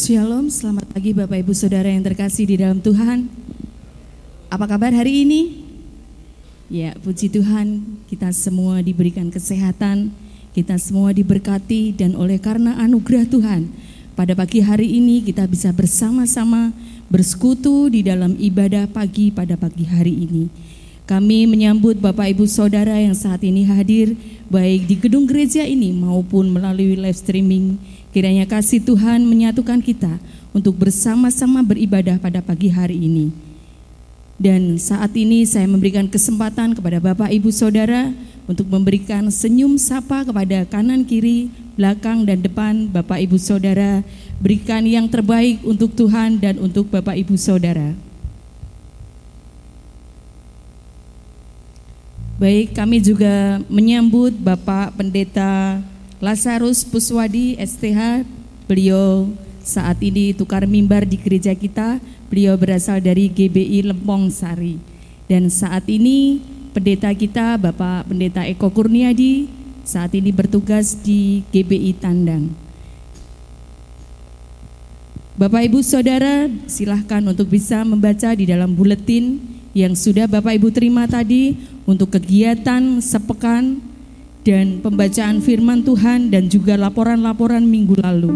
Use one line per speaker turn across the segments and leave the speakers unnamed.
Shalom, selamat pagi Bapak Ibu Saudara yang terkasih di dalam Tuhan. Apa kabar hari ini? Ya, puji Tuhan, kita semua diberikan kesehatan, kita semua diberkati dan oleh karena anugerah Tuhan, pada pagi hari ini kita bisa bersama-sama bersekutu di dalam ibadah pagi pada pagi hari ini. Kami menyambut Bapak Ibu Saudara yang saat ini hadir baik di gedung gereja ini maupun melalui live streaming Kiranya kasih Tuhan menyatukan kita untuk bersama-sama beribadah pada pagi hari ini. Dan saat ini saya memberikan kesempatan kepada Bapak Ibu Saudara untuk memberikan senyum sapa kepada kanan kiri, belakang dan depan Bapak Ibu Saudara. Berikan yang terbaik untuk Tuhan dan untuk Bapak Ibu Saudara. Baik, kami juga menyambut Bapak Pendeta Lazarus Puswadi STH, beliau saat ini tukar mimbar di gereja kita, beliau berasal dari GBI Lempong Sari. Dan saat ini pendeta kita Bapak Pendeta Eko Kurniadi saat ini bertugas di GBI Tandang. Bapak Ibu Saudara, silahkan untuk bisa membaca di dalam buletin yang sudah Bapak Ibu terima tadi untuk kegiatan sepekan dan pembacaan firman Tuhan dan juga laporan-laporan minggu lalu.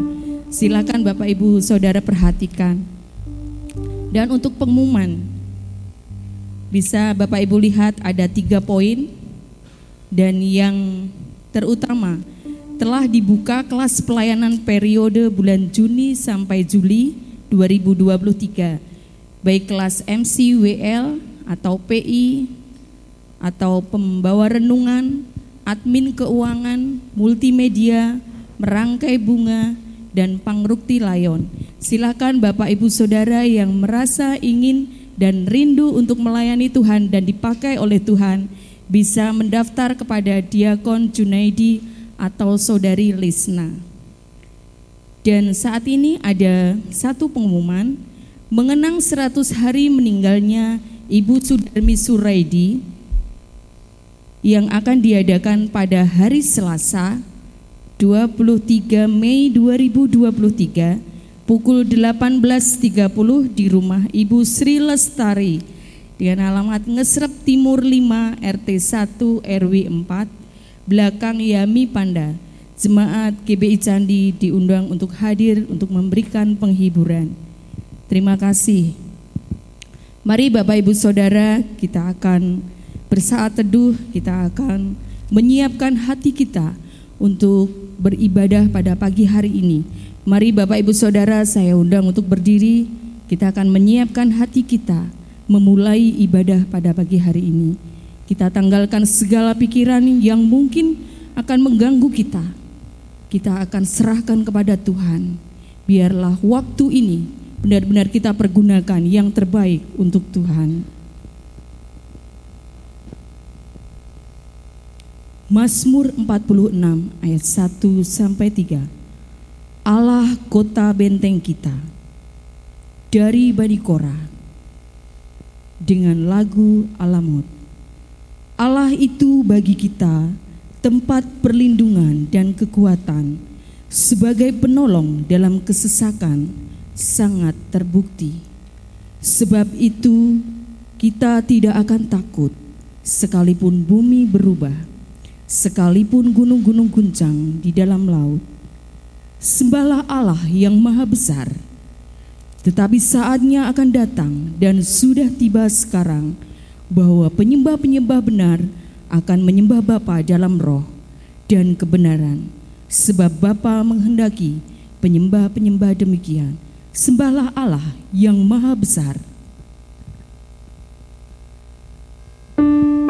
Silakan Bapak Ibu Saudara perhatikan. Dan untuk pengumuman, bisa Bapak Ibu lihat ada tiga poin dan yang terutama telah dibuka kelas pelayanan periode bulan Juni sampai Juli 2023 baik kelas MCWL atau PI atau pembawa renungan admin keuangan, multimedia, merangkai bunga, dan pangrukti layon. Silakan Bapak Ibu Saudara yang merasa ingin dan rindu untuk melayani Tuhan dan dipakai oleh Tuhan bisa mendaftar kepada Diakon Junaidi atau Saudari Lisna. Dan saat ini ada satu pengumuman mengenang 100 hari meninggalnya Ibu Sudarmi Suraidi yang akan diadakan pada hari Selasa 23 Mei 2023 pukul 18.30 di rumah Ibu Sri Lestari dengan alamat Ngesrep Timur 5 RT 1 RW 4 belakang Yami Panda. Jemaat GBI Candi diundang untuk hadir untuk memberikan penghiburan. Terima kasih. Mari Bapak Ibu Saudara kita akan bersaat teduh kita akan menyiapkan hati kita untuk beribadah pada pagi hari ini. Mari Bapak Ibu Saudara saya undang untuk berdiri, kita akan menyiapkan hati kita memulai ibadah pada pagi hari ini. Kita tanggalkan segala pikiran yang mungkin akan mengganggu kita. Kita akan serahkan kepada Tuhan. Biarlah waktu ini benar-benar kita pergunakan yang terbaik untuk Tuhan. Mazmur 46 ayat 1 sampai 3. Allah kota benteng kita dari Bani Korah dengan lagu Alamut. Allah itu bagi kita tempat perlindungan dan kekuatan sebagai penolong dalam kesesakan sangat terbukti. Sebab itu kita tidak akan takut sekalipun bumi berubah sekalipun gunung-gunung guncang di dalam laut. Sembahlah Allah yang maha besar, tetapi saatnya akan datang dan sudah tiba sekarang bahwa penyembah-penyembah benar akan menyembah Bapa dalam roh dan kebenaran, sebab Bapa menghendaki penyembah-penyembah demikian. Sembahlah Allah yang maha besar. surga,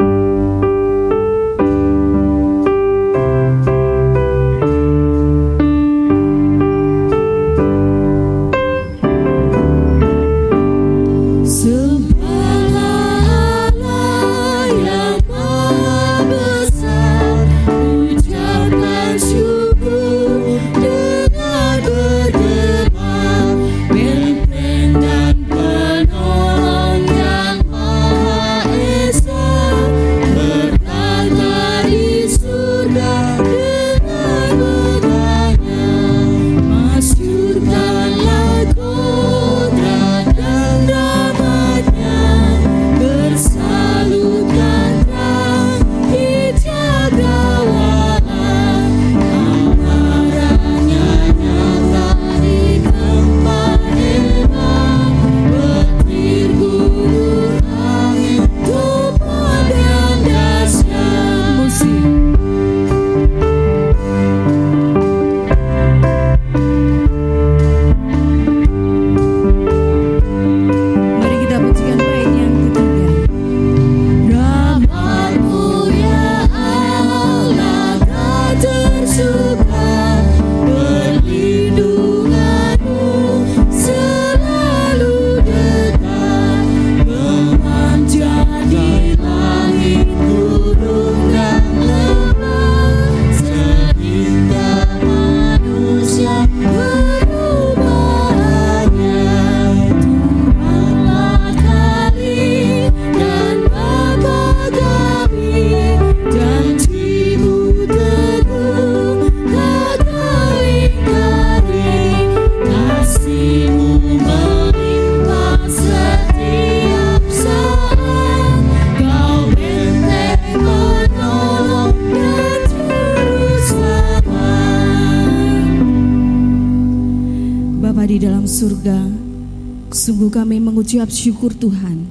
syukur Tuhan.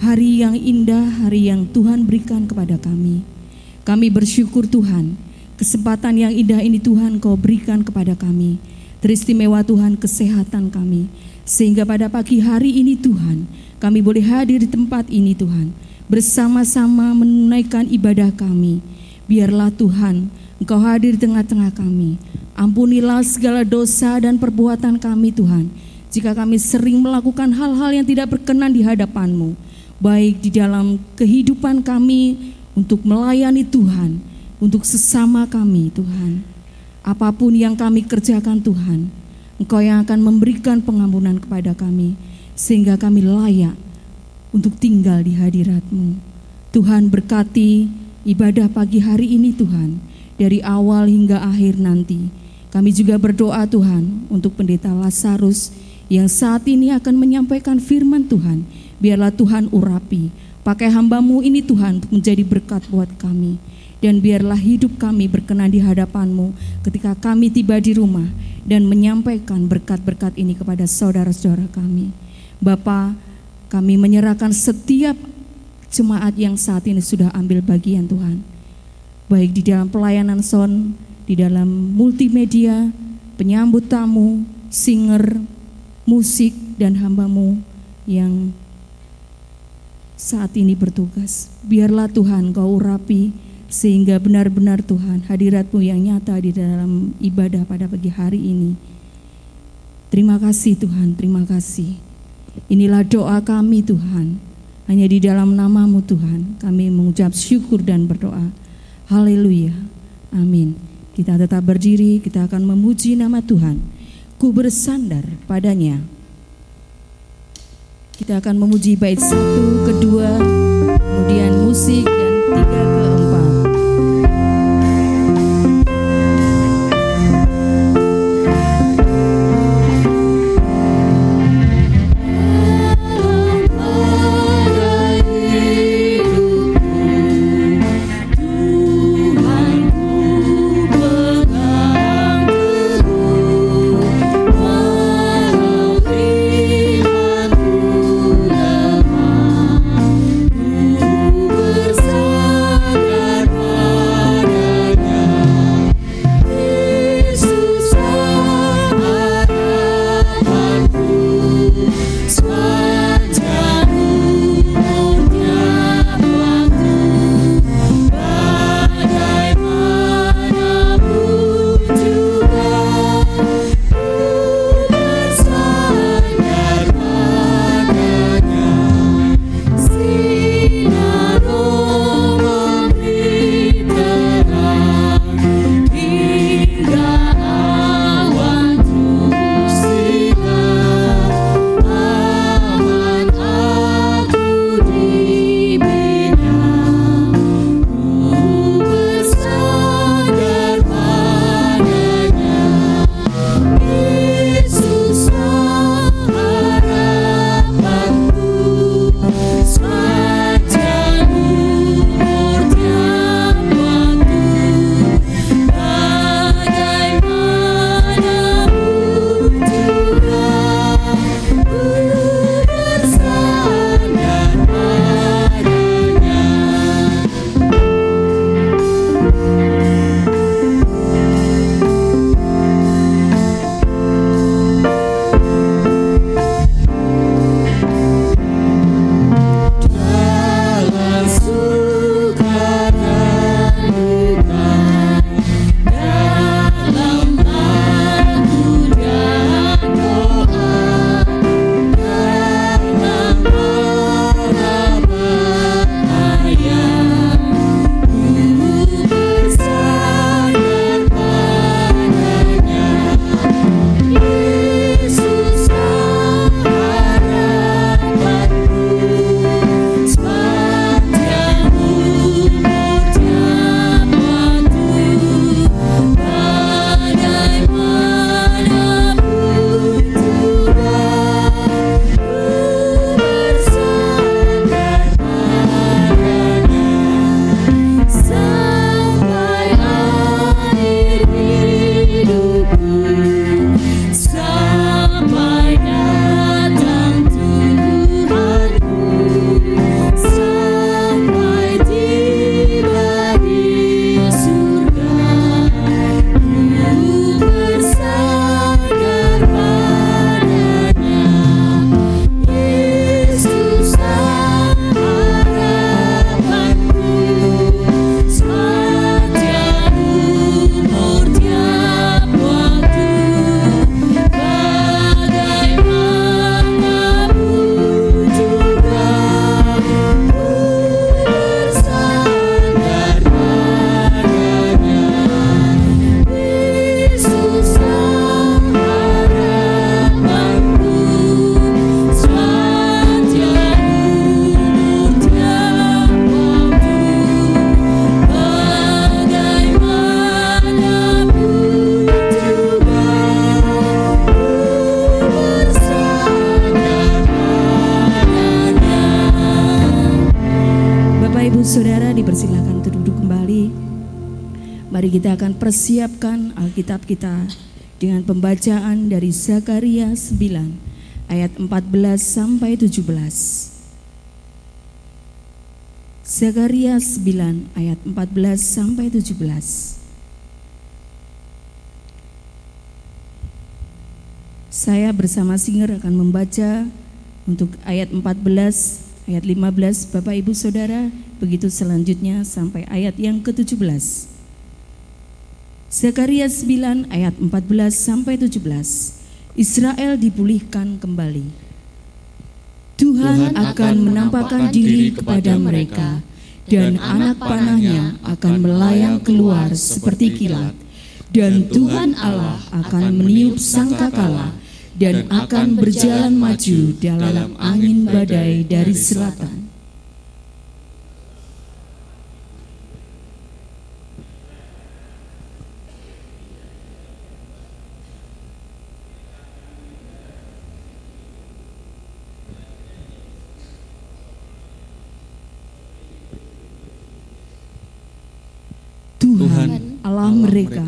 Hari yang indah, hari yang Tuhan berikan kepada kami. Kami bersyukur Tuhan, kesempatan yang indah ini Tuhan Kau berikan kepada kami. Teristimewa Tuhan kesehatan kami. Sehingga pada pagi hari ini Tuhan, kami boleh hadir di tempat ini Tuhan. Bersama-sama menunaikan ibadah kami. Biarlah Tuhan, Engkau hadir di tengah-tengah kami. Ampunilah segala dosa dan perbuatan kami Tuhan. Jika kami sering melakukan hal-hal yang tidak berkenan di hadapan-Mu baik di dalam kehidupan kami untuk melayani Tuhan, untuk sesama kami Tuhan. Apa pun yang kami kerjakan Tuhan, Engkau yang akan memberikan pengampunan kepada kami, sehingga kami layak untuk tinggal di hadirat-Mu. Tuhan berkati ibadah pagi hari ini Tuhan, dari awal hingga akhir nanti. Kami juga berdoa Tuhan untuk pendeta Lazarus yang saat ini akan menyampaikan firman Tuhan Biarlah Tuhan urapi. Pakai hambamu ini Tuhan untuk menjadi berkat buat kami. Dan biarlah hidup kami berkenan di hadapanmu ketika kami tiba di rumah dan menyampaikan berkat-berkat ini kepada saudara-saudara kami. Bapa, kami menyerahkan setiap jemaat yang saat ini sudah ambil bagian Tuhan. Baik di dalam pelayanan son, di dalam multimedia, penyambut tamu, singer, musik, dan hambamu yang saat ini bertugas. Biarlah Tuhan kau urapi sehingga benar-benar Tuhan hadiratmu yang nyata di dalam ibadah pada pagi hari ini. Terima kasih Tuhan, terima kasih. Inilah doa kami Tuhan. Hanya di dalam namamu Tuhan kami mengucap syukur dan berdoa. Haleluya. Amin. Kita tetap berdiri, kita akan memuji nama Tuhan. Ku bersandar padanya. Kita akan memuji bait satu, kedua, kemudian musik dan tiga Alkitab kita dengan pembacaan dari Zakaria 9 ayat 14 sampai 17. Zakaria 9 ayat 14 sampai 17. Saya bersama Singer akan membaca untuk ayat 14 ayat 15 Bapak Ibu Saudara, begitu selanjutnya sampai ayat yang ke-17. Zakaria 9 ayat 14 sampai 17. Israel dipulihkan kembali. Tuhan akan menampakkan diri kepada mereka dan anak panahnya akan melayang keluar seperti kilat dan Tuhan Allah akan meniup sangkakala dan akan berjalan maju dalam angin badai dari selatan. Tuhan Allah mereka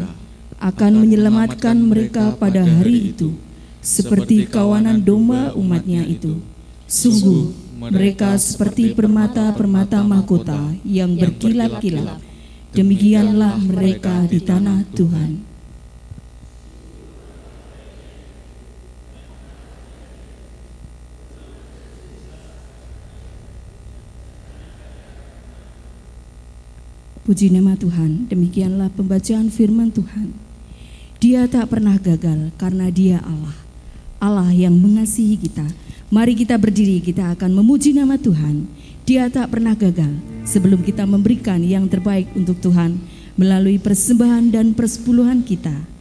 akan menyelamatkan mereka pada hari itu seperti kawanan domba umatnya itu. Sungguh, mereka seperti permata-permata mahkota yang berkilat-kilat. Demikianlah mereka di tanah Tuhan. Puji nama Tuhan, demikianlah pembacaan firman Tuhan. Dia tak pernah gagal karena dia Allah. Allah yang mengasihi kita. Mari kita berdiri, kita akan memuji nama Tuhan. Dia tak pernah gagal sebelum kita memberikan yang terbaik untuk Tuhan melalui persembahan dan persepuluhan kita.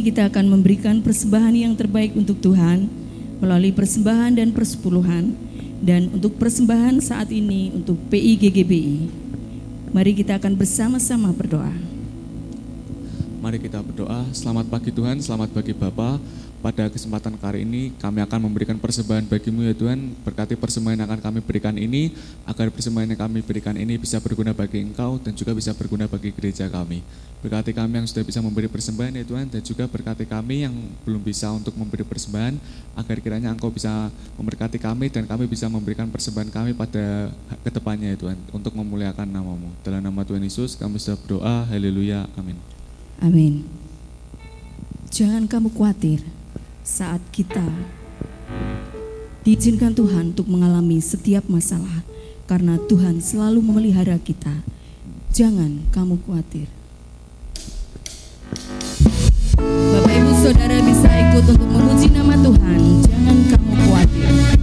Ini kita akan memberikan persembahan yang terbaik untuk Tuhan melalui persembahan dan persepuluhan dan untuk persembahan saat ini untuk PIGGBI. Mari kita akan bersama-sama berdoa.
Mari kita berdoa. Selamat pagi Tuhan, selamat bagi Bapak pada kesempatan kali ini kami akan memberikan persembahan bagimu ya Tuhan. Berkati persembahan yang akan kami berikan ini, agar persembahan yang kami berikan ini bisa berguna bagi Engkau dan juga bisa berguna bagi gereja kami. Berkati kami yang sudah bisa memberi persembahan ya Tuhan, dan juga berkati kami yang belum bisa untuk memberi persembahan, agar kiranya Engkau bisa memberkati kami dan kami bisa memberikan persembahan kami pada ke depannya ya Tuhan, untuk memuliakan namamu. Dalam nama Tuhan Yesus kami sudah berdoa, haleluya, amin.
Amin. Jangan kamu khawatir, saat kita diizinkan Tuhan untuk mengalami setiap masalah karena Tuhan selalu memelihara kita. Jangan kamu khawatir. Bapak Ibu Saudara bisa ikut untuk memuji nama Tuhan. Jangan kamu khawatir.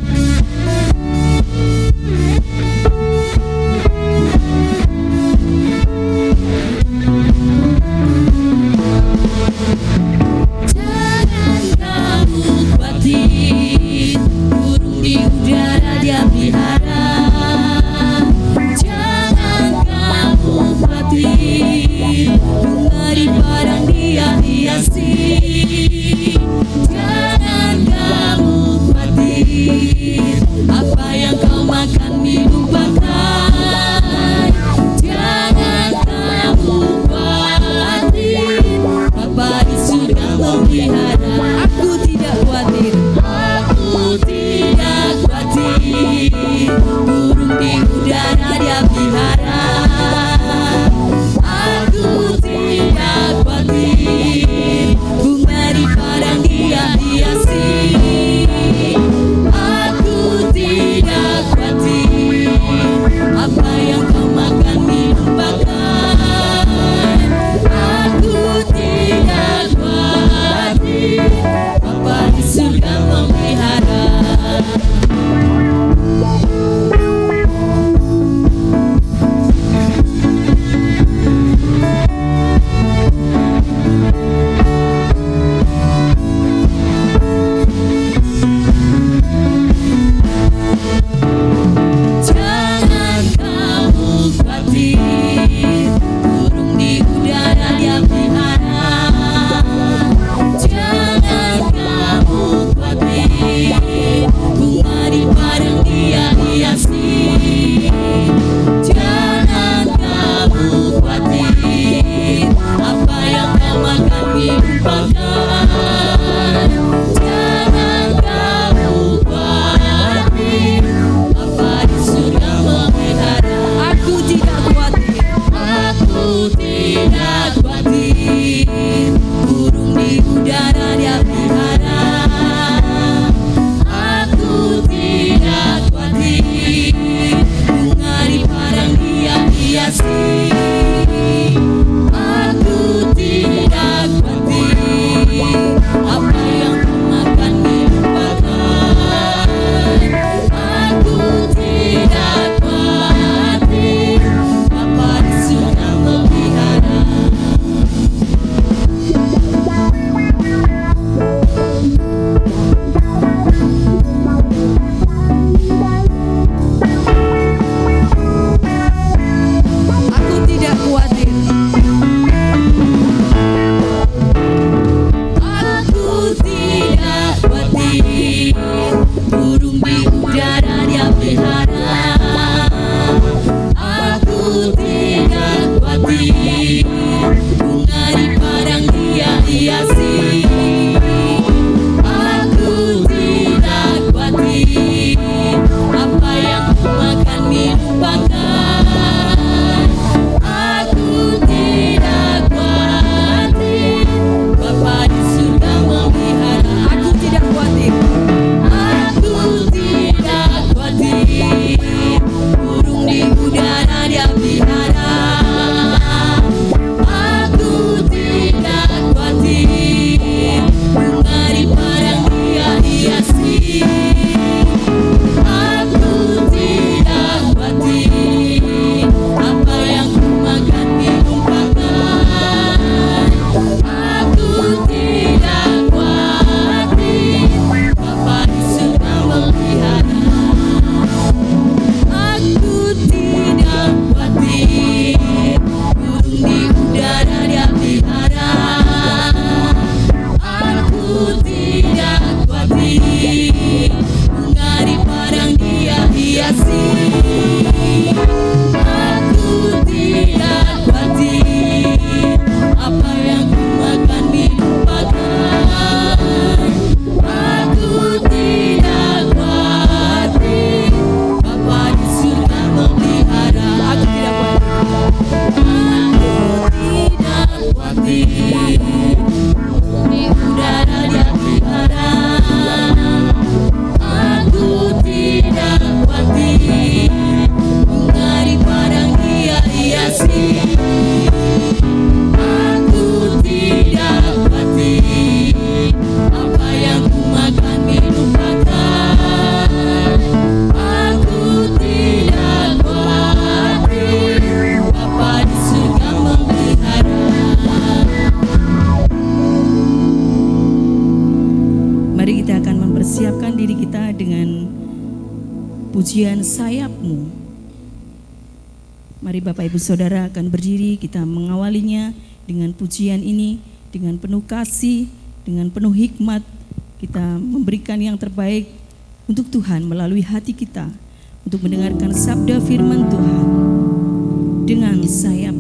Bapak Ibu Saudara akan berdiri kita mengawalinya dengan pujian ini dengan penuh kasih, dengan penuh hikmat kita memberikan yang terbaik untuk Tuhan melalui hati kita untuk mendengarkan sabda firman Tuhan dengan sayapmu.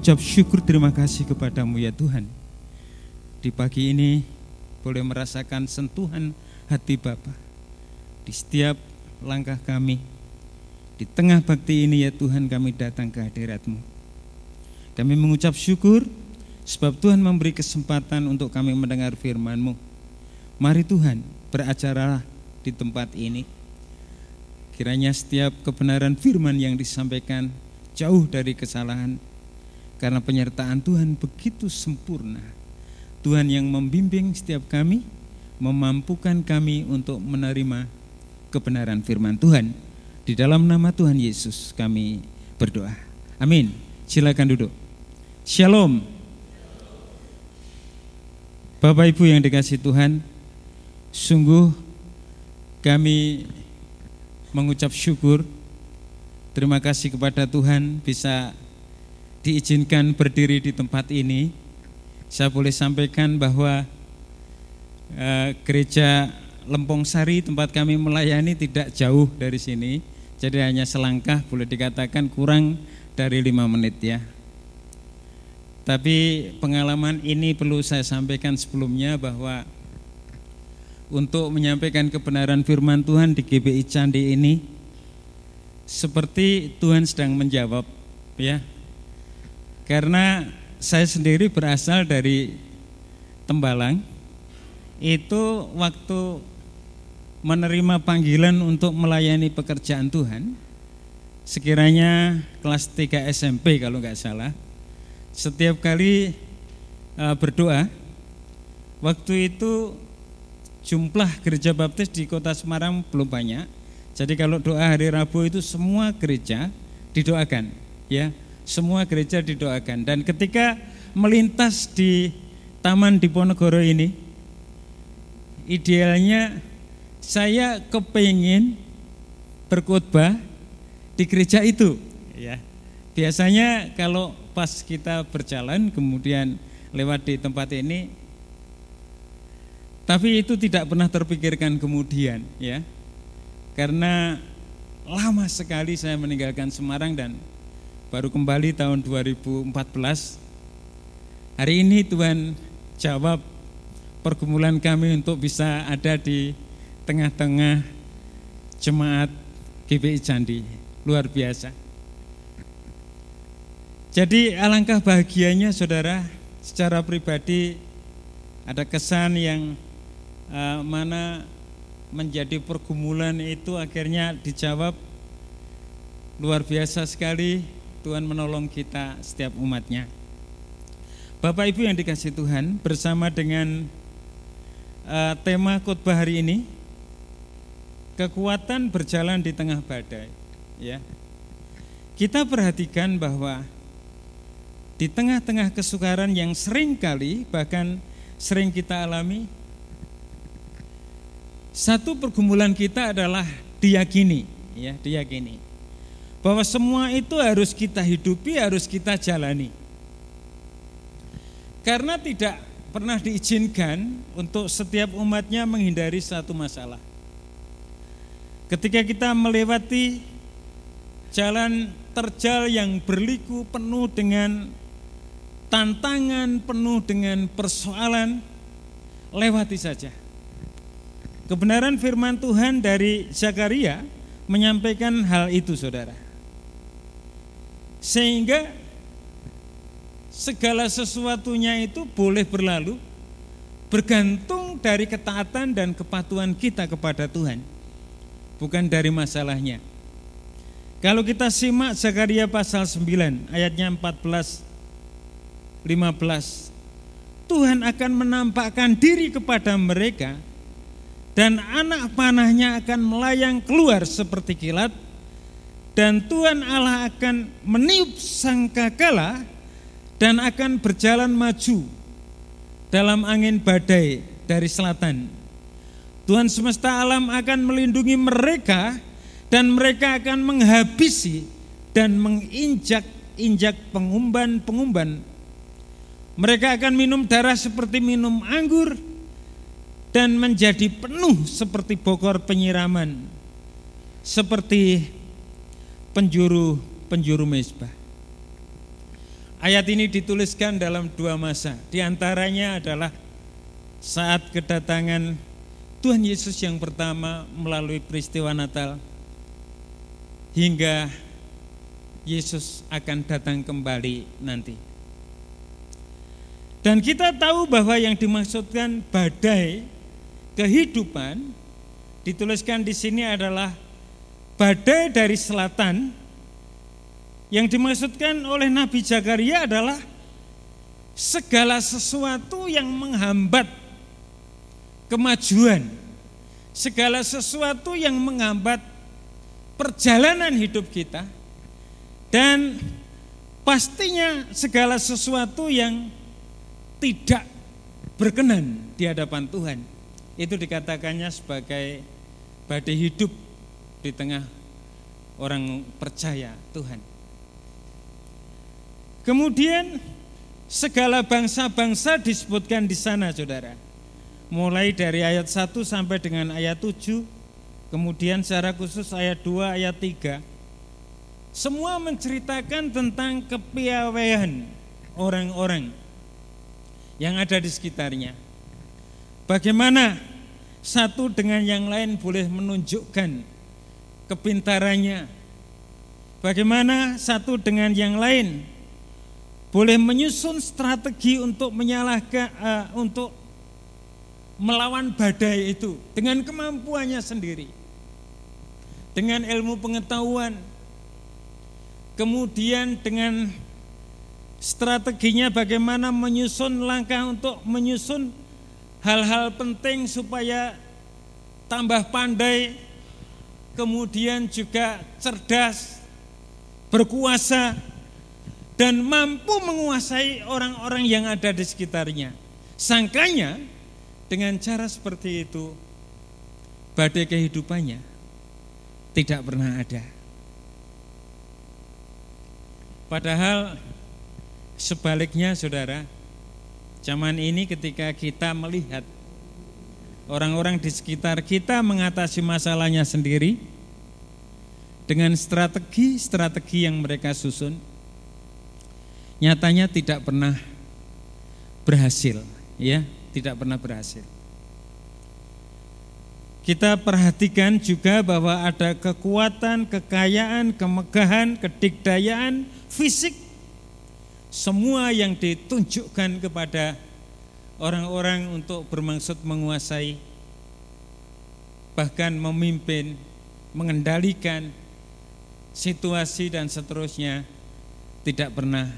Mengucap syukur terima kasih kepadamu ya Tuhan. Di pagi ini boleh merasakan sentuhan hati Bapa di setiap langkah kami. Di tengah bakti ini ya Tuhan kami datang ke hadiratmu. Kami mengucap syukur sebab Tuhan memberi kesempatan untuk kami mendengar firman-Mu. Mari Tuhan beracaralah di tempat ini Kiranya setiap kebenaran firman yang disampaikan jauh dari kesalahan karena penyertaan Tuhan begitu sempurna. Tuhan yang membimbing setiap kami, memampukan kami untuk menerima kebenaran firman Tuhan. Di dalam nama Tuhan Yesus kami berdoa. Amin. Silakan duduk. Shalom. Bapak Ibu yang dikasih Tuhan, sungguh kami mengucap syukur. Terima kasih kepada Tuhan bisa diizinkan berdiri di tempat ini. Saya boleh sampaikan bahwa uh, gereja Lempong Sari tempat kami melayani tidak jauh dari sini. Jadi hanya selangkah boleh dikatakan kurang dari lima menit ya. Tapi pengalaman ini perlu saya sampaikan sebelumnya bahwa untuk menyampaikan kebenaran firman Tuhan di GBI Candi ini seperti Tuhan sedang menjawab ya. Karena saya sendiri berasal dari Tembalang. Itu waktu menerima panggilan untuk melayani pekerjaan Tuhan sekiranya kelas 3 SMP kalau nggak salah setiap kali uh, berdoa waktu itu jumlah gereja baptis di kota Semarang belum banyak. Jadi kalau doa hari Rabu itu semua gereja didoakan, ya. Semua gereja didoakan dan ketika melintas di Taman Diponegoro ini idealnya saya kepingin berkhotbah di gereja itu, ya. Biasanya kalau pas kita berjalan kemudian lewat di tempat ini tapi itu tidak pernah terpikirkan kemudian ya. Karena lama sekali saya meninggalkan Semarang dan baru kembali tahun 2014. Hari ini Tuhan jawab pergumulan kami untuk bisa ada di tengah-tengah jemaat GBI Candi. Luar biasa. Jadi alangkah bahagianya saudara secara pribadi ada kesan yang uh, mana menjadi pergumulan itu akhirnya dijawab luar biasa sekali Tuhan menolong kita setiap umatnya. Bapak Ibu yang dikasih Tuhan bersama dengan uh, tema khotbah hari ini kekuatan berjalan di tengah badai ya. Kita perhatikan bahwa di tengah-tengah kesukaran yang sering kali bahkan sering kita alami satu pergumulan kita adalah diyakini, ya, diyakini bahwa semua itu harus kita hidupi, harus kita jalani. Karena tidak pernah diizinkan untuk setiap umatnya menghindari satu masalah. Ketika kita melewati jalan terjal yang berliku penuh dengan tantangan, penuh dengan persoalan, lewati saja. Kebenaran firman Tuhan dari Zakaria menyampaikan hal itu saudara. Sehingga segala sesuatunya itu boleh berlalu bergantung dari ketaatan dan kepatuhan kita kepada Tuhan. Bukan dari masalahnya. Kalau kita simak Zakaria pasal 9 ayatnya 14 15 Tuhan akan menampakkan diri kepada mereka dan anak panahnya akan melayang keluar seperti kilat dan Tuhan Allah akan meniup sangkakala dan akan berjalan maju dalam angin badai dari selatan. Tuhan semesta alam akan melindungi mereka dan mereka akan menghabisi dan menginjak-injak pengumban-pengumban. Mereka akan minum darah seperti minum anggur dan menjadi penuh seperti bokor penyiraman, seperti penjuru penjuru mesbah. Ayat ini dituliskan dalam dua masa. Di antaranya adalah saat kedatangan Tuhan Yesus yang pertama melalui peristiwa Natal hingga Yesus akan datang kembali nanti. Dan kita tahu bahwa yang dimaksudkan badai kehidupan dituliskan di sini adalah badai dari selatan yang dimaksudkan oleh Nabi Zakaria adalah segala sesuatu yang menghambat kemajuan, segala sesuatu yang menghambat perjalanan hidup kita dan pastinya segala sesuatu yang tidak berkenan di hadapan Tuhan. Itu dikatakannya sebagai badai hidup di tengah orang percaya Tuhan. Kemudian segala bangsa-bangsa disebutkan di sana Saudara. Mulai dari ayat 1 sampai dengan ayat 7 Kemudian secara khusus ayat 2, ayat 3 semua menceritakan tentang kepiawaian orang-orang yang ada di sekitarnya. Bagaimana satu dengan yang lain boleh menunjukkan kepintarannya. Bagaimana satu dengan yang lain boleh menyusun strategi untuk menyalahkan uh, untuk melawan badai itu dengan kemampuannya sendiri dengan ilmu pengetahuan, kemudian dengan strateginya bagaimana menyusun langkah untuk menyusun hal-hal penting supaya tambah pandai, kemudian juga cerdas, berkuasa, dan mampu menguasai orang-orang yang ada di sekitarnya. Sangkanya dengan cara seperti itu, badai kehidupannya tidak pernah ada. Padahal sebaliknya saudara, zaman ini ketika kita melihat orang-orang di sekitar kita mengatasi masalahnya sendiri dengan strategi-strategi yang mereka susun, nyatanya tidak pernah berhasil, ya, tidak pernah berhasil. Kita perhatikan juga bahwa ada kekuatan, kekayaan, kemegahan, kedikdayaan, fisik, semua yang ditunjukkan kepada orang-orang untuk bermaksud menguasai, bahkan memimpin, mengendalikan situasi dan seterusnya tidak pernah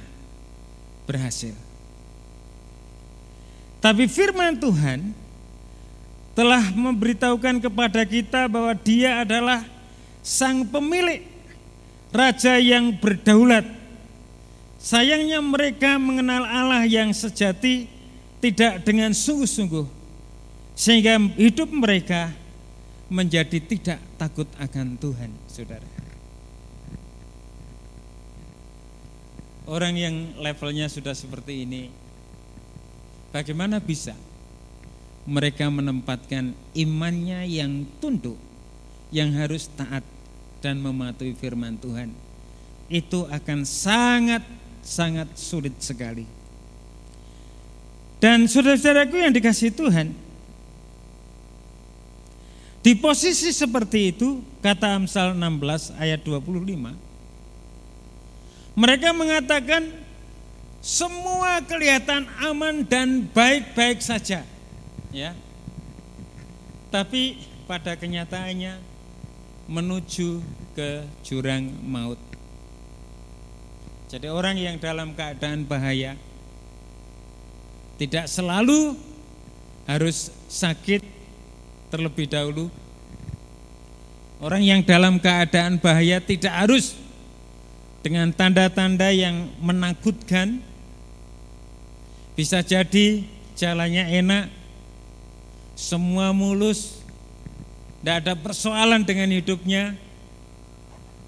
berhasil. Tapi firman Tuhan telah memberitahukan kepada kita bahwa Dia adalah sang pemilik, raja yang berdaulat. Sayangnya mereka mengenal Allah yang sejati tidak dengan sungguh-sungguh, sehingga hidup mereka menjadi tidak takut akan Tuhan, saudara. Orang yang levelnya sudah seperti ini, bagaimana bisa mereka menempatkan imannya yang tunduk, yang harus taat dan mematuhi firman Tuhan. Itu akan sangat-sangat sulit sekali. Dan saudara-saudaraku yang dikasih Tuhan, di posisi seperti itu, kata Amsal 16 ayat 25, mereka mengatakan semua kelihatan aman dan baik-baik saja ya. Tapi pada kenyataannya menuju ke jurang maut. Jadi orang yang dalam keadaan bahaya tidak selalu harus sakit terlebih dahulu. Orang yang dalam keadaan bahaya tidak harus dengan tanda-tanda yang menakutkan. Bisa jadi jalannya enak, semua mulus, tidak ada persoalan dengan hidupnya,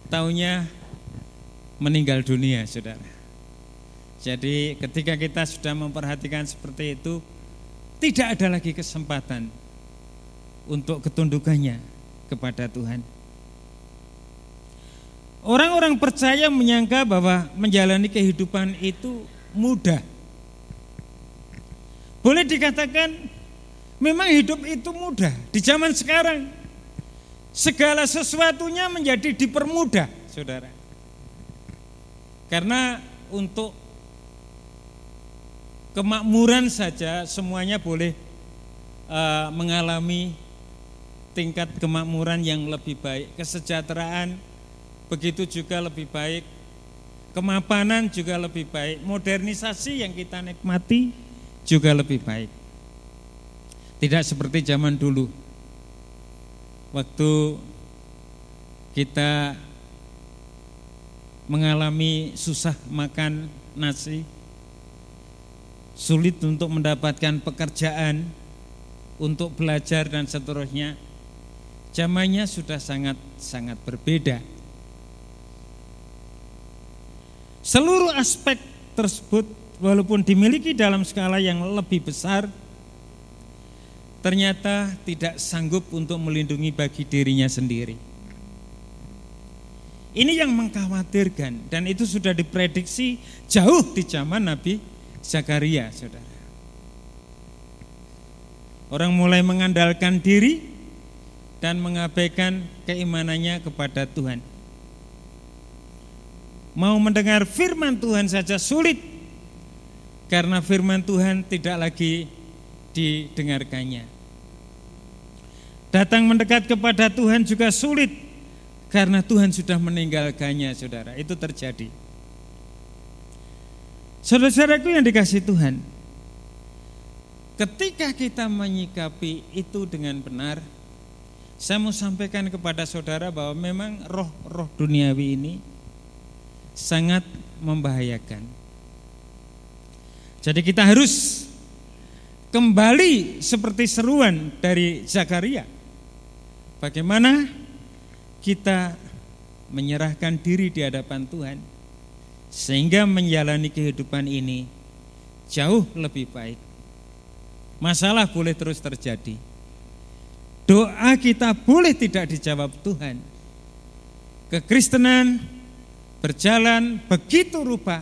taunya meninggal dunia, saudara. Jadi ketika kita sudah memperhatikan seperti itu, tidak ada lagi kesempatan untuk ketundukannya kepada Tuhan. Orang-orang percaya menyangka bahwa menjalani kehidupan itu mudah. Boleh dikatakan memang hidup itu mudah di zaman sekarang. Segala sesuatunya menjadi dipermudah, Saudara. Karena untuk kemakmuran saja semuanya boleh uh, mengalami tingkat kemakmuran yang lebih baik, kesejahteraan begitu juga lebih baik, kemapanan juga lebih baik, modernisasi yang kita nikmati juga lebih baik. Tidak seperti zaman dulu. Waktu kita mengalami susah makan nasi, sulit untuk mendapatkan pekerjaan, untuk belajar dan seterusnya. Zamannya sudah sangat sangat berbeda. Seluruh aspek tersebut walaupun dimiliki dalam skala yang lebih besar ternyata tidak sanggup untuk melindungi bagi dirinya sendiri. Ini yang mengkhawatirkan dan itu sudah diprediksi jauh di zaman Nabi Zakaria, Saudara. Orang mulai mengandalkan diri dan mengabaikan keimanannya kepada Tuhan. Mau mendengar firman Tuhan saja sulit karena firman Tuhan tidak lagi didengarkannya. Datang mendekat kepada Tuhan juga sulit karena Tuhan sudah meninggalkannya, saudara. Itu terjadi. Saudara-saudaraku yang dikasih Tuhan, ketika kita menyikapi itu dengan benar, saya mau sampaikan kepada saudara bahwa memang roh-roh duniawi ini sangat membahayakan. Jadi kita harus kembali seperti seruan dari Zakaria. Bagaimana kita menyerahkan diri di hadapan Tuhan sehingga menjalani kehidupan ini jauh lebih baik. Masalah boleh terus terjadi. Doa kita boleh tidak dijawab Tuhan. Kekristenan berjalan begitu rupa,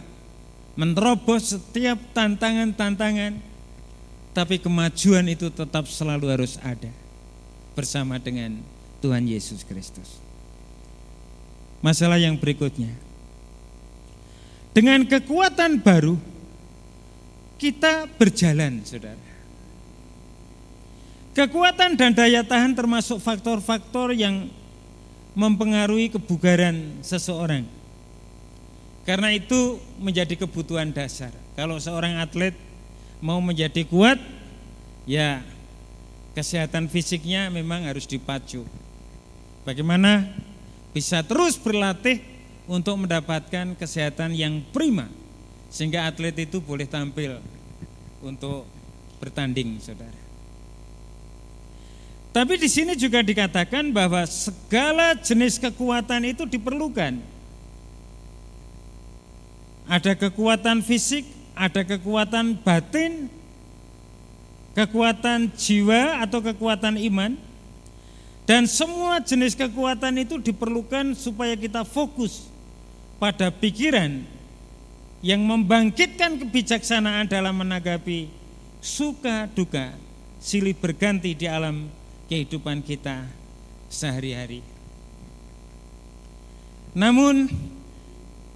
menerobos setiap tantangan-tantangan, tapi kemajuan itu tetap selalu harus ada bersama dengan Tuhan Yesus Kristus. Masalah yang berikutnya, dengan kekuatan baru kita berjalan, saudara. Kekuatan dan daya tahan termasuk faktor-faktor yang mempengaruhi kebugaran seseorang. Karena itu menjadi kebutuhan dasar. Kalau seorang atlet mau menjadi kuat, ya kesehatan fisiknya memang harus dipacu. Bagaimana bisa terus berlatih untuk mendapatkan kesehatan yang prima sehingga atlet itu boleh tampil untuk bertanding, Saudara. Tapi di sini juga dikatakan bahwa segala jenis kekuatan itu diperlukan ada kekuatan fisik, ada kekuatan batin, kekuatan jiwa atau kekuatan iman. Dan semua jenis kekuatan itu diperlukan supaya kita fokus pada pikiran yang membangkitkan kebijaksanaan dalam menanggapi suka duka silih berganti di alam kehidupan kita sehari-hari. Namun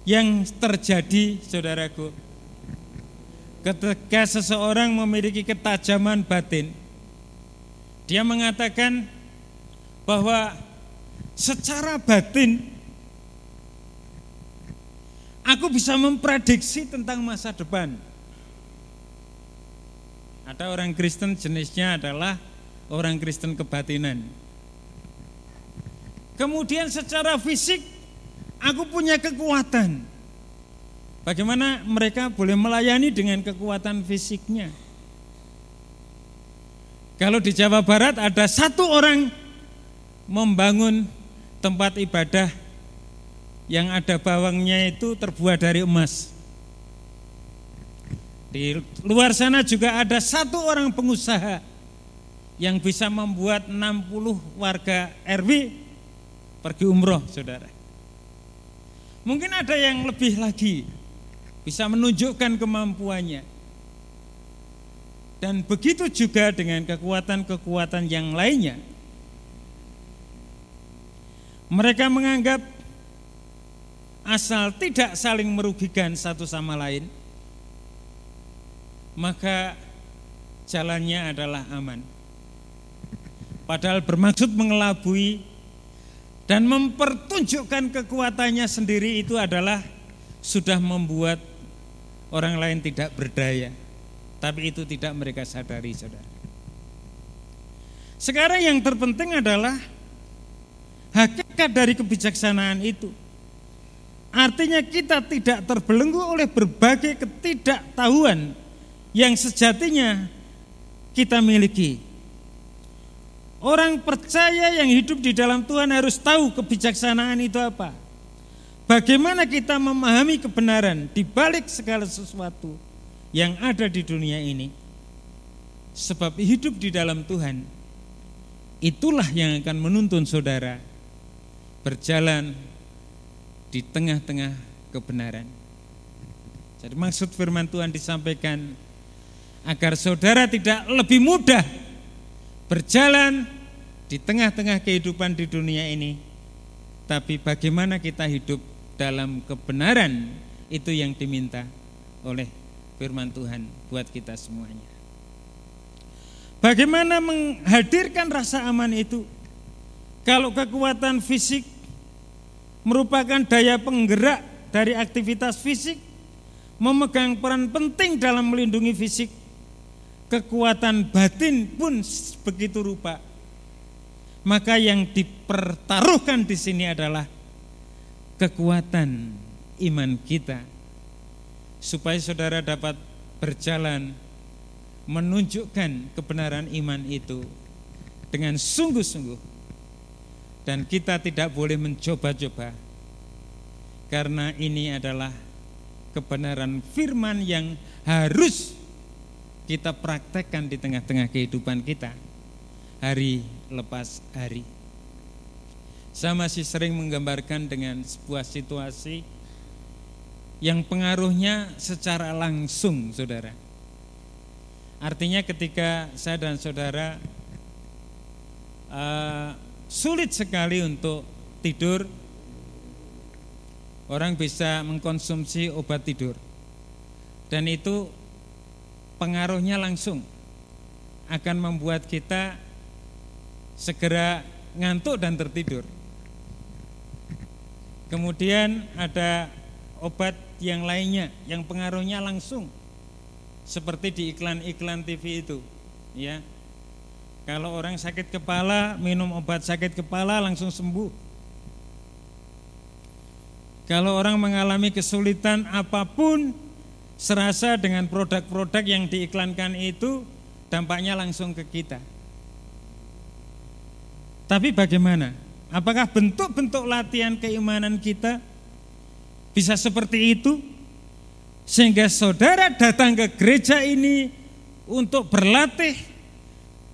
yang terjadi saudaraku. Ketika seseorang memiliki ketajaman batin dia mengatakan bahwa secara batin aku bisa memprediksi tentang masa depan. Ada orang Kristen jenisnya adalah orang Kristen kebatinan. Kemudian secara fisik Aku punya kekuatan. Bagaimana mereka boleh melayani dengan kekuatan fisiknya? Kalau di Jawa Barat ada satu orang membangun tempat ibadah yang ada bawangnya itu terbuat dari emas. Di luar sana juga ada satu orang pengusaha yang bisa membuat 60 warga RW pergi umroh, saudara. Mungkin ada yang lebih lagi bisa menunjukkan kemampuannya. Dan begitu juga dengan kekuatan-kekuatan yang lainnya. Mereka menganggap asal tidak saling merugikan satu sama lain, maka jalannya adalah aman. Padahal bermaksud mengelabui dan mempertunjukkan kekuatannya sendiri itu adalah sudah membuat orang lain tidak berdaya. Tapi itu tidak mereka sadari, saudara. Sekarang yang terpenting adalah hakikat dari kebijaksanaan itu. Artinya kita tidak terbelenggu oleh berbagai ketidaktahuan yang sejatinya kita miliki. Orang percaya yang hidup di dalam Tuhan harus tahu kebijaksanaan itu apa. Bagaimana kita memahami kebenaran di balik segala sesuatu yang ada di dunia ini. Sebab hidup di dalam Tuhan itulah yang akan menuntun saudara berjalan di tengah-tengah kebenaran. Jadi maksud firman Tuhan disampaikan agar saudara tidak lebih mudah berjalan di tengah-tengah kehidupan di dunia ini, tapi bagaimana kita hidup dalam kebenaran itu yang diminta oleh firman Tuhan buat kita semuanya. Bagaimana menghadirkan rasa aman itu? Kalau kekuatan fisik merupakan daya penggerak dari aktivitas fisik, memegang peran penting dalam melindungi fisik, kekuatan batin pun begitu rupa. Maka yang dipertaruhkan di sini adalah kekuatan iman kita. Supaya saudara dapat berjalan menunjukkan kebenaran iman itu dengan sungguh-sungguh. Dan kita tidak boleh mencoba-coba. Karena ini adalah kebenaran firman yang harus kita praktekkan di tengah-tengah kehidupan kita hari lepas hari. Saya masih sering menggambarkan dengan sebuah situasi yang pengaruhnya secara langsung, saudara. Artinya ketika saya dan saudara uh, sulit sekali untuk tidur, orang bisa mengkonsumsi obat tidur, dan itu pengaruhnya langsung akan membuat kita segera ngantuk dan tertidur. Kemudian ada obat yang lainnya yang pengaruhnya langsung seperti di iklan-iklan TV itu, ya. Kalau orang sakit kepala minum obat sakit kepala langsung sembuh. Kalau orang mengalami kesulitan apa pun serasa dengan produk-produk yang diiklankan itu dampaknya langsung ke kita. Tapi bagaimana? Apakah bentuk-bentuk latihan keimanan kita bisa seperti itu? Sehingga saudara datang ke gereja ini untuk berlatih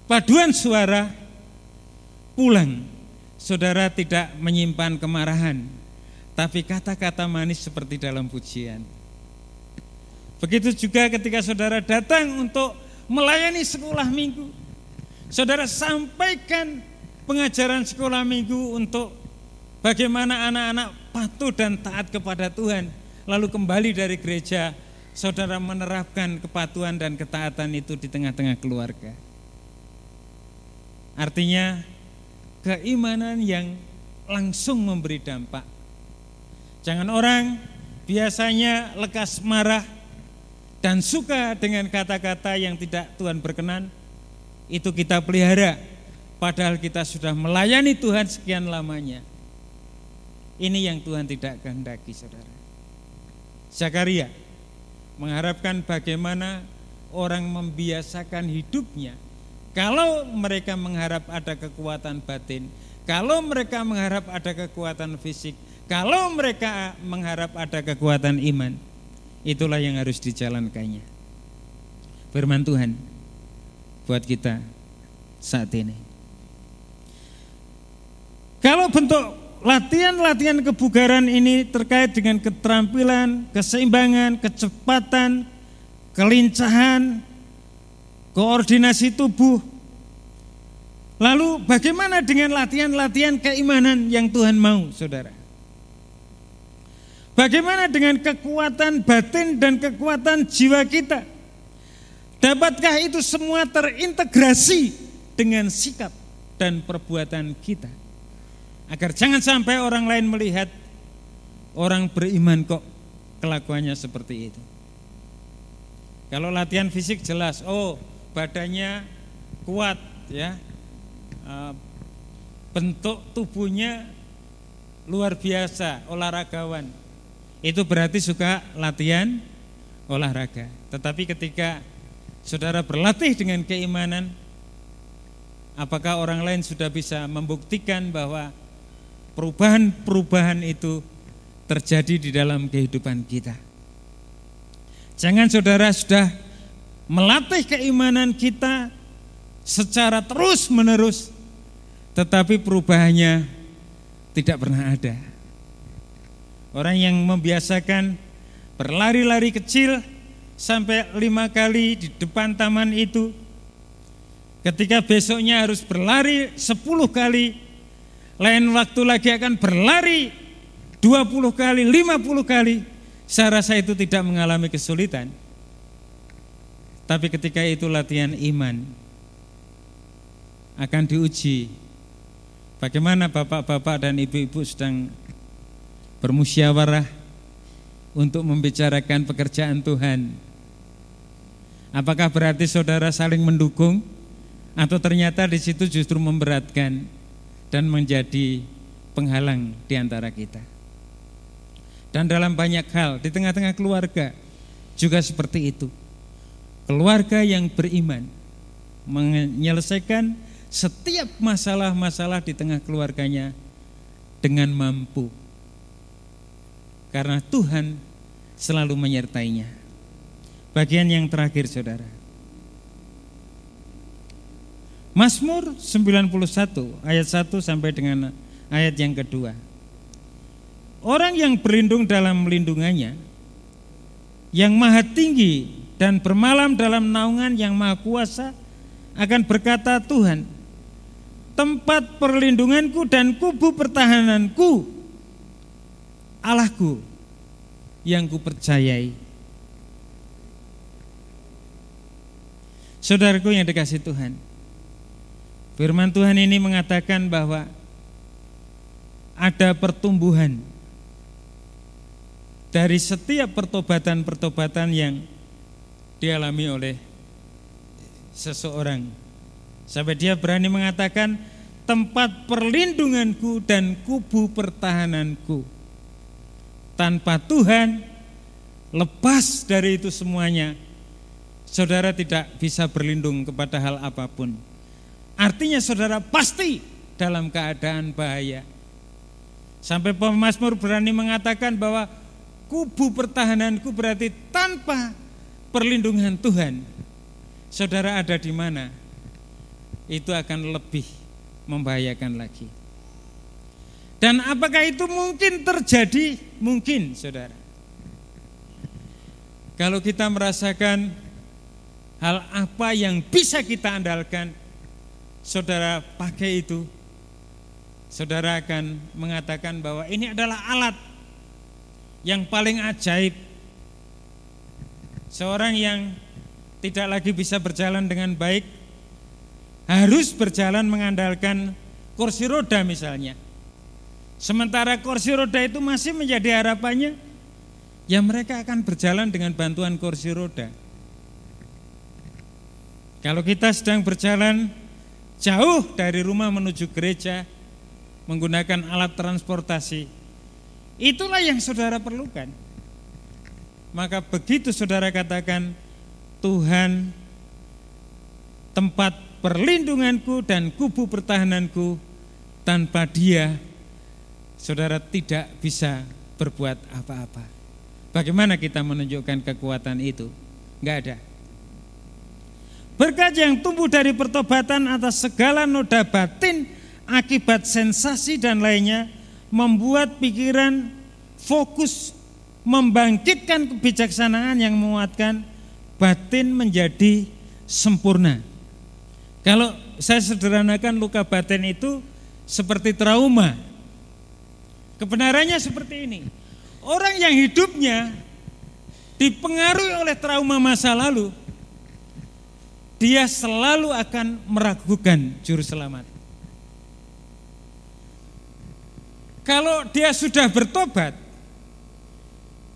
paduan suara, pulang saudara tidak menyimpan kemarahan, tapi kata-kata manis seperti dalam pujian. Begitu juga ketika saudara datang untuk melayani sekolah minggu. Saudara sampaikan pengajaran sekolah minggu untuk bagaimana anak-anak patuh dan taat kepada Tuhan. Lalu kembali dari gereja, saudara menerapkan kepatuhan dan ketaatan itu di tengah-tengah keluarga. Artinya keimanan yang langsung memberi dampak. Jangan orang biasanya lekas marah, dan suka dengan kata-kata yang tidak Tuhan berkenan, itu kita pelihara. Padahal kita sudah melayani Tuhan sekian lamanya. Ini yang Tuhan tidak kehendaki, saudara. Zakaria mengharapkan bagaimana orang membiasakan hidupnya. Kalau mereka mengharap ada kekuatan batin, kalau mereka mengharap ada kekuatan fisik, kalau mereka mengharap ada kekuatan iman, Itulah yang harus dijalankannya. Firman Tuhan buat kita saat ini. Kalau bentuk latihan-latihan kebugaran ini terkait dengan keterampilan, keseimbangan, kecepatan, kelincahan, koordinasi tubuh. Lalu bagaimana dengan latihan-latihan keimanan yang Tuhan mau, saudara? Bagaimana dengan kekuatan batin dan kekuatan jiwa kita? Dapatkah itu semua terintegrasi dengan sikap dan perbuatan kita? Agar jangan sampai orang lain melihat orang beriman kok kelakuannya seperti itu. Kalau latihan fisik jelas, oh badannya kuat ya, eh, bentuk tubuhnya luar biasa, olahragawan. Itu berarti suka latihan olahraga. Tetapi ketika saudara berlatih dengan keimanan, apakah orang lain sudah bisa membuktikan bahwa perubahan-perubahan itu terjadi di dalam kehidupan kita? Jangan saudara sudah melatih keimanan kita secara terus-menerus, tetapi perubahannya tidak pernah ada. Orang yang membiasakan berlari-lari kecil sampai lima kali di depan taman itu, ketika besoknya harus berlari sepuluh kali, lain waktu lagi akan berlari dua puluh kali, lima puluh kali, saya rasa itu tidak mengalami kesulitan. Tapi ketika itu latihan iman akan diuji. Bagaimana bapak-bapak dan ibu-ibu sedang bermusyawarah untuk membicarakan pekerjaan Tuhan. Apakah berarti saudara saling mendukung atau ternyata di situ justru memberatkan dan menjadi penghalang di antara kita? Dan dalam banyak hal di tengah-tengah keluarga juga seperti itu. Keluarga yang beriman menyelesaikan setiap masalah-masalah di tengah keluarganya dengan mampu. Karena Tuhan selalu menyertainya. Bagian yang terakhir saudara. Mazmur 91 ayat 1 sampai dengan ayat yang kedua. Orang yang berlindung dalam melindungannya, yang maha tinggi dan bermalam dalam naungan yang maha kuasa, akan berkata Tuhan, tempat perlindunganku dan kubu pertahananku, Allahku yang kupercayai. Saudaraku yang dikasih Tuhan, firman Tuhan ini mengatakan bahwa ada pertumbuhan dari setiap pertobatan-pertobatan yang dialami oleh seseorang Sampai dia berani mengatakan tempat perlindunganku dan kubu pertahananku. Tanpa Tuhan lepas dari itu semuanya, saudara tidak bisa berlindung kepada hal apa pun. Artinya saudara pasti dalam keadaan bahaya. Sampai pemazmur berani mengatakan bahwa kubu pertahananku berarti tanpa perlindungan Tuhan. Saudara ada di mana? itu akan lebih membahayakan lagi. Dan apakah itu mungkin terjadi? Mungkin, saudara. Kalau kita merasakan hal apa yang bisa kita andalkan, saudara pakai itu, saudara akan mengatakan bahwa ini adalah alat yang paling ajaib. Seorang yang tidak lagi bisa berjalan dengan baik, harus berjalan mengandalkan kursi roda misalnya. Sementara kursi roda itu masih menjadi harapannya, ya mereka akan berjalan dengan bantuan kursi roda. Kalau kita sedang berjalan jauh dari rumah menuju gereja menggunakan alat transportasi, itulah yang saudara perlukan. Maka begitu saudara katakan Tuhan tempat perlindunganku dan kubu pertahananku tanpa dia saudara tidak bisa berbuat apa-apa. Bagaimana kita menunjukkan kekuatan itu? Enggak ada. Berkat yang tumbuh dari pertobatan atas segala noda batin akibat sensasi dan lainnya membuat pikiran fokus membangkitkan kebijaksanaan yang menguatkan batin menjadi sempurna. Kalau saya sederhanakan luka batin itu seperti trauma. Kebenarannya seperti ini. Orang yang hidupnya dipengaruhi oleh trauma masa lalu, dia selalu akan meragukan juru selamat. Kalau dia sudah bertobat,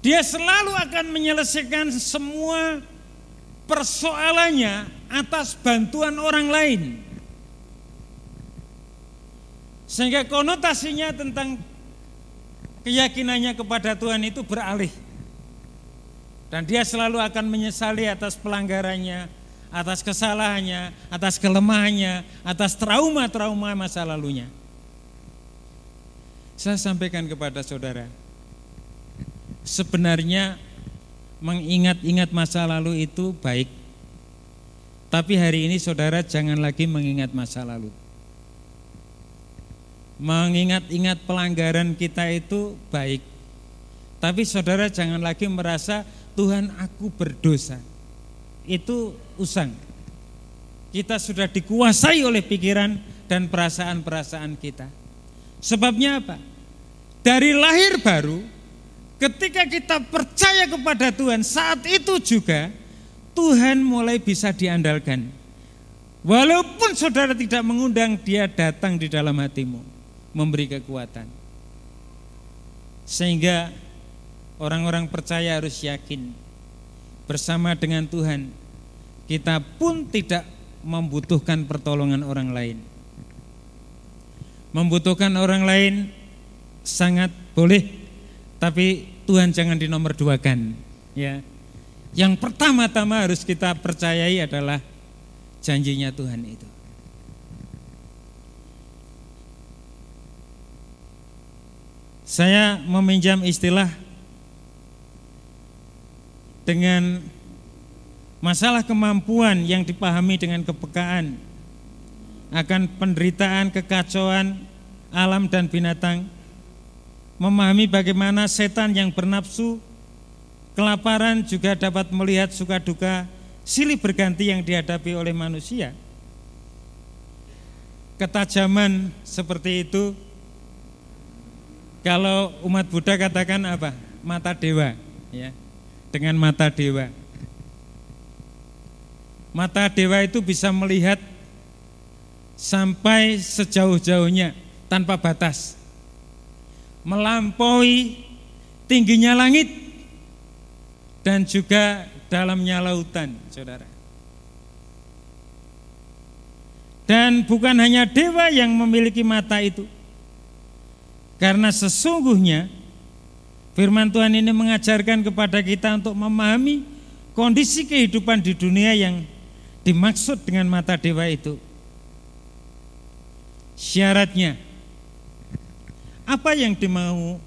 dia selalu akan menyelesaikan semua persoalannya atas bantuan orang lain. Sehingga konotasinya tentang keyakinannya kepada Tuhan itu beralih. Dan dia selalu akan menyesali atas pelanggarannya, atas kesalahannya, atas kelemahannya, atas trauma-trauma masa lalunya. Saya sampaikan kepada saudara, sebenarnya mengingat-ingat masa lalu itu baik. Tapi hari ini saudara jangan lagi mengingat masa lalu. Mengingat-ingat pelanggaran kita itu baik. Tapi saudara jangan lagi merasa Tuhan aku berdosa itu usang. Kita sudah dikuasai oleh pikiran dan perasaan-perasaan kita. Sebabnya apa? Dari lahir baru, ketika kita percaya kepada Tuhan, saat itu juga Tuhan mulai bisa diandalkan. Walaupun saudara tidak mengundang, dia datang di dalam hatimu, memberi kekuatan. Sehingga orang-orang percaya harus yakin bersama dengan Tuhan, kita pun tidak membutuhkan pertolongan orang lain. Membutuhkan orang lain sangat boleh, tapi Tuhan jangan dinomor duakan. Ya. Yang pertama-tama harus kita percayai adalah janjinya Tuhan itu. Saya meminjam istilah dengan masalah kemampuan yang dipahami dengan kepekaan akan penderitaan, kekacauan alam dan binatang, memahami bagaimana setan yang bernafsu, kelaparan juga dapat melihat suka duka silih berganti yang dihadapi oleh manusia. Ketajaman seperti itu, kalau umat Buddha katakan apa? Mata dewa, ya dengan mata dewa. Mata dewa itu bisa melihat sampai sejauh-jauhnya tanpa batas. Melampaui tingginya langit dan juga dalamnya lautan, Saudara. Dan bukan hanya dewa yang memiliki mata itu. Karena sesungguhnya Firman Tuhan ini mengajarkan kepada kita untuk memahami kondisi kehidupan di dunia yang dimaksud dengan mata dewa itu. Syaratnya apa yang dimau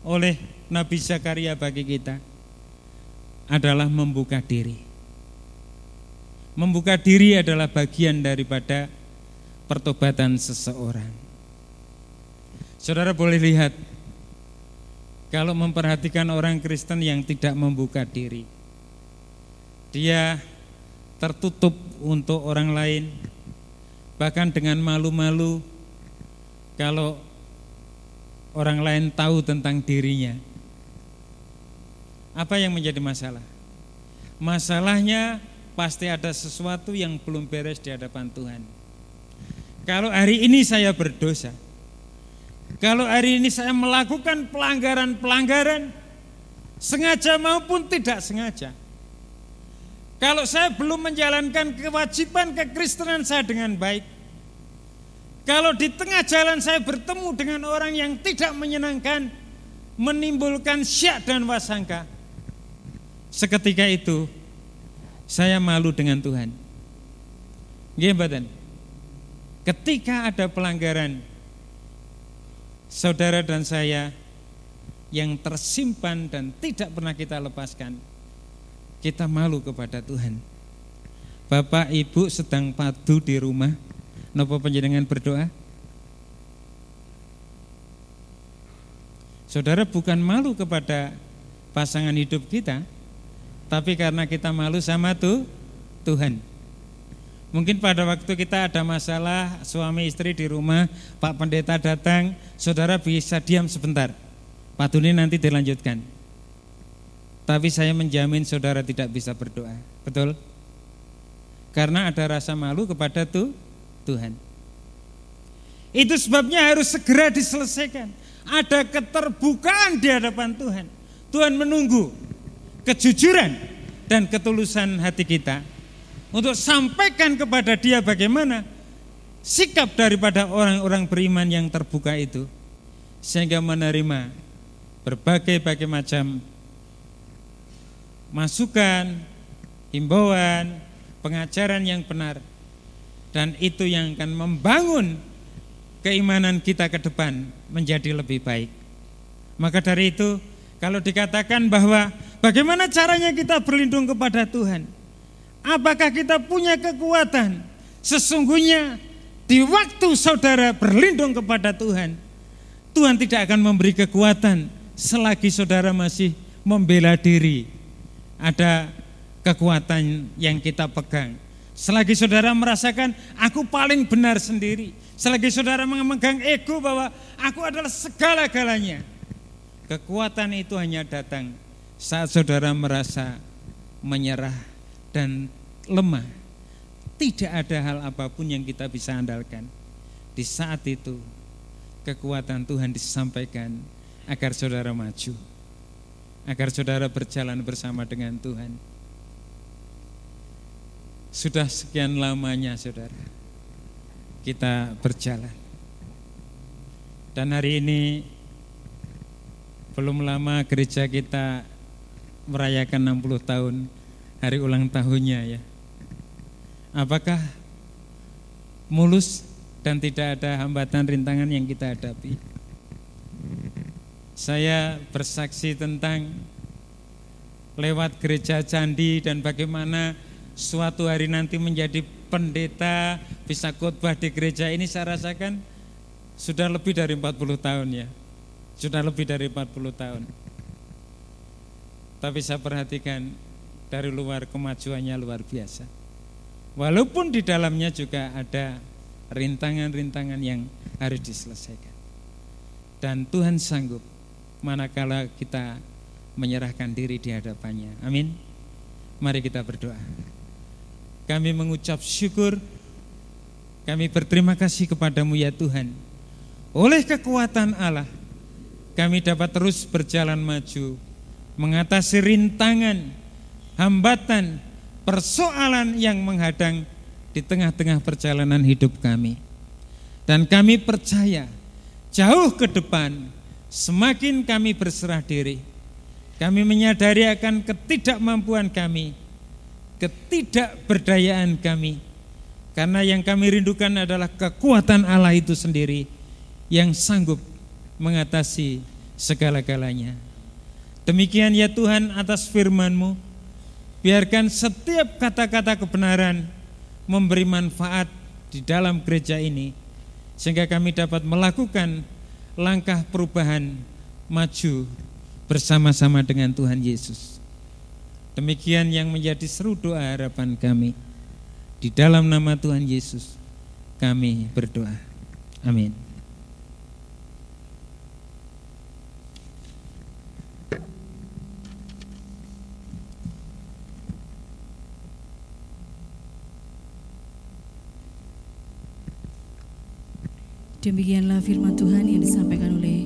oleh Nabi Zakaria bagi kita adalah membuka diri. Membuka diri adalah bagian daripada pertobatan seseorang. Saudara boleh lihat kalau memperhatikan orang Kristen yang tidak membuka diri. Dia tertutup untuk orang lain, bahkan dengan malu-malu kalau orang lain tahu tentang dirinya. Apa yang menjadi masalah? Masalahnya pasti ada sesuatu yang belum beres di hadapan Tuhan. Kalau hari ini saya berdosa, kalau hari ini saya melakukan pelanggaran-pelanggaran, sengaja maupun tidak sengaja. Kalau saya belum menjalankan kewajiban kekristenan saya dengan baik, kalau di tengah jalan saya bertemu dengan orang yang tidak menyenangkan, menimbulkan syak dan wasangka, seketika itu saya malu dengan Tuhan. Gimana? Ketika ada pelanggaran saudara dan saya yang tersimpan dan tidak pernah kita lepaskan, kita malu kepada Tuhan. Bapak Ibu sedang padu di rumah, nopo penjenengan berdoa? Saudara bukan malu kepada pasangan hidup kita, tapi karena kita malu sama tuh Tuhan. Mungkin pada waktu kita ada masalah suami istri di rumah, Pak Pendeta datang, saudara bisa diam sebentar. Pak Tuni nanti dilanjutkan. Tapi saya menjamin saudara tidak bisa berdoa. Betul? Karena ada rasa malu kepada tuh Tuhan. Itu sebabnya harus segera diselesaikan. Ada keterbukaan di hadapan Tuhan. Tuhan menunggu kejujuran dan ketulusan hati kita untuk sampaikan kepada dia bagaimana sikap daripada orang-orang beriman yang terbuka itu sehingga menerima berbagai-bagai macam masukan, himbauan, pengajaran yang benar dan itu yang akan membangun keimanan kita ke depan menjadi lebih baik. Maka dari itu kalau dikatakan bahwa bagaimana caranya kita berlindung kepada Tuhan? Apakah kita punya kekuatan? Sesungguhnya di waktu saudara berlindung kepada Tuhan, Tuhan tidak akan memberi kekuatan selagi saudara masih membela diri. Ada kekuatan yang kita pegang. Selagi saudara merasakan aku paling benar sendiri, selagi saudara memegang ego bahwa aku adalah segala-galanya, Kekuatan itu hanya datang saat saudara merasa menyerah dan lemah. Tidak ada hal apa pun yang kita bisa andalkan. Di saat itu kekuatan Tuhan disampaikan agar saudara maju. Agar saudara berjalan bersama dengan Tuhan. Sudah sekian lamanya saudara kita berjalan. Dan hari ini belum lama gereja kita merayakan 60 tahun hari ulang tahunnya ya. Apakah mulus dan tidak ada hambatan rintangan yang kita hadapi? Saya bersaksi tentang lewat gereja candi dan bagaimana suatu hari nanti menjadi pendeta bisa khotbah di gereja ini saya rasakan sudah lebih dari 40 tahun ya. Sudah lebih dari 40 tahun. Tapi saya perhatikan dari luar kemajuannya luar biasa. Walaupun di dalamnya juga ada rintangan-rintangan yang harus diselesaikan. Dan Tuhan sanggup manakala kita menyerahkan diri di hadapannya. Amin. Mari kita berdoa. Kami mengucap syukur, kami berterima kasih kepadamu ya Tuhan. Oleh kekuatan Allah, kami dapat terus berjalan maju, mengatasi rintangan, hambatan, persoalan yang menghadang di tengah-tengah perjalanan hidup kami. Dan kami percaya jauh ke depan semakin kami berserah diri, kami menyadari akan ketidakmampuan kami, ketidakberdayaan kami. Karena yang kami rindukan adalah kekuatan Allah itu sendiri yang sanggup mengatasi segala-galanya. Demikian ya Tuhan atas firman-Mu, biarkan setiap kata-kata kebenaran memberi manfaat di dalam gereja ini, sehingga kami dapat melakukan langkah perubahan maju bersama-sama dengan Tuhan Yesus. Demikian yang menjadi seru doa harapan kami. Di dalam nama Tuhan Yesus kami berdoa. Amin.
Demikianlah firman Tuhan yang disampaikan oleh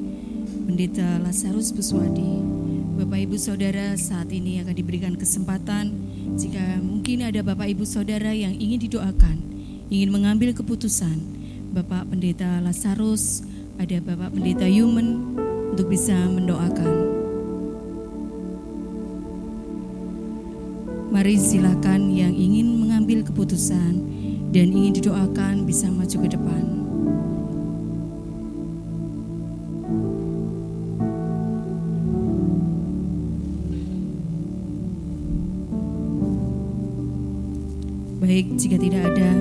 Pendeta Lazarus Buswadi. Bapak Ibu Saudara saat ini akan diberikan kesempatan jika mungkin ada Bapak Ibu Saudara yang ingin didoakan, ingin mengambil keputusan. Bapak Pendeta Lazarus, ada Bapak Pendeta Yumen untuk bisa mendoakan. Mari silakan yang ingin mengambil keputusan dan ingin didoakan bisa maju ke depan. Baik, jika tidak ada,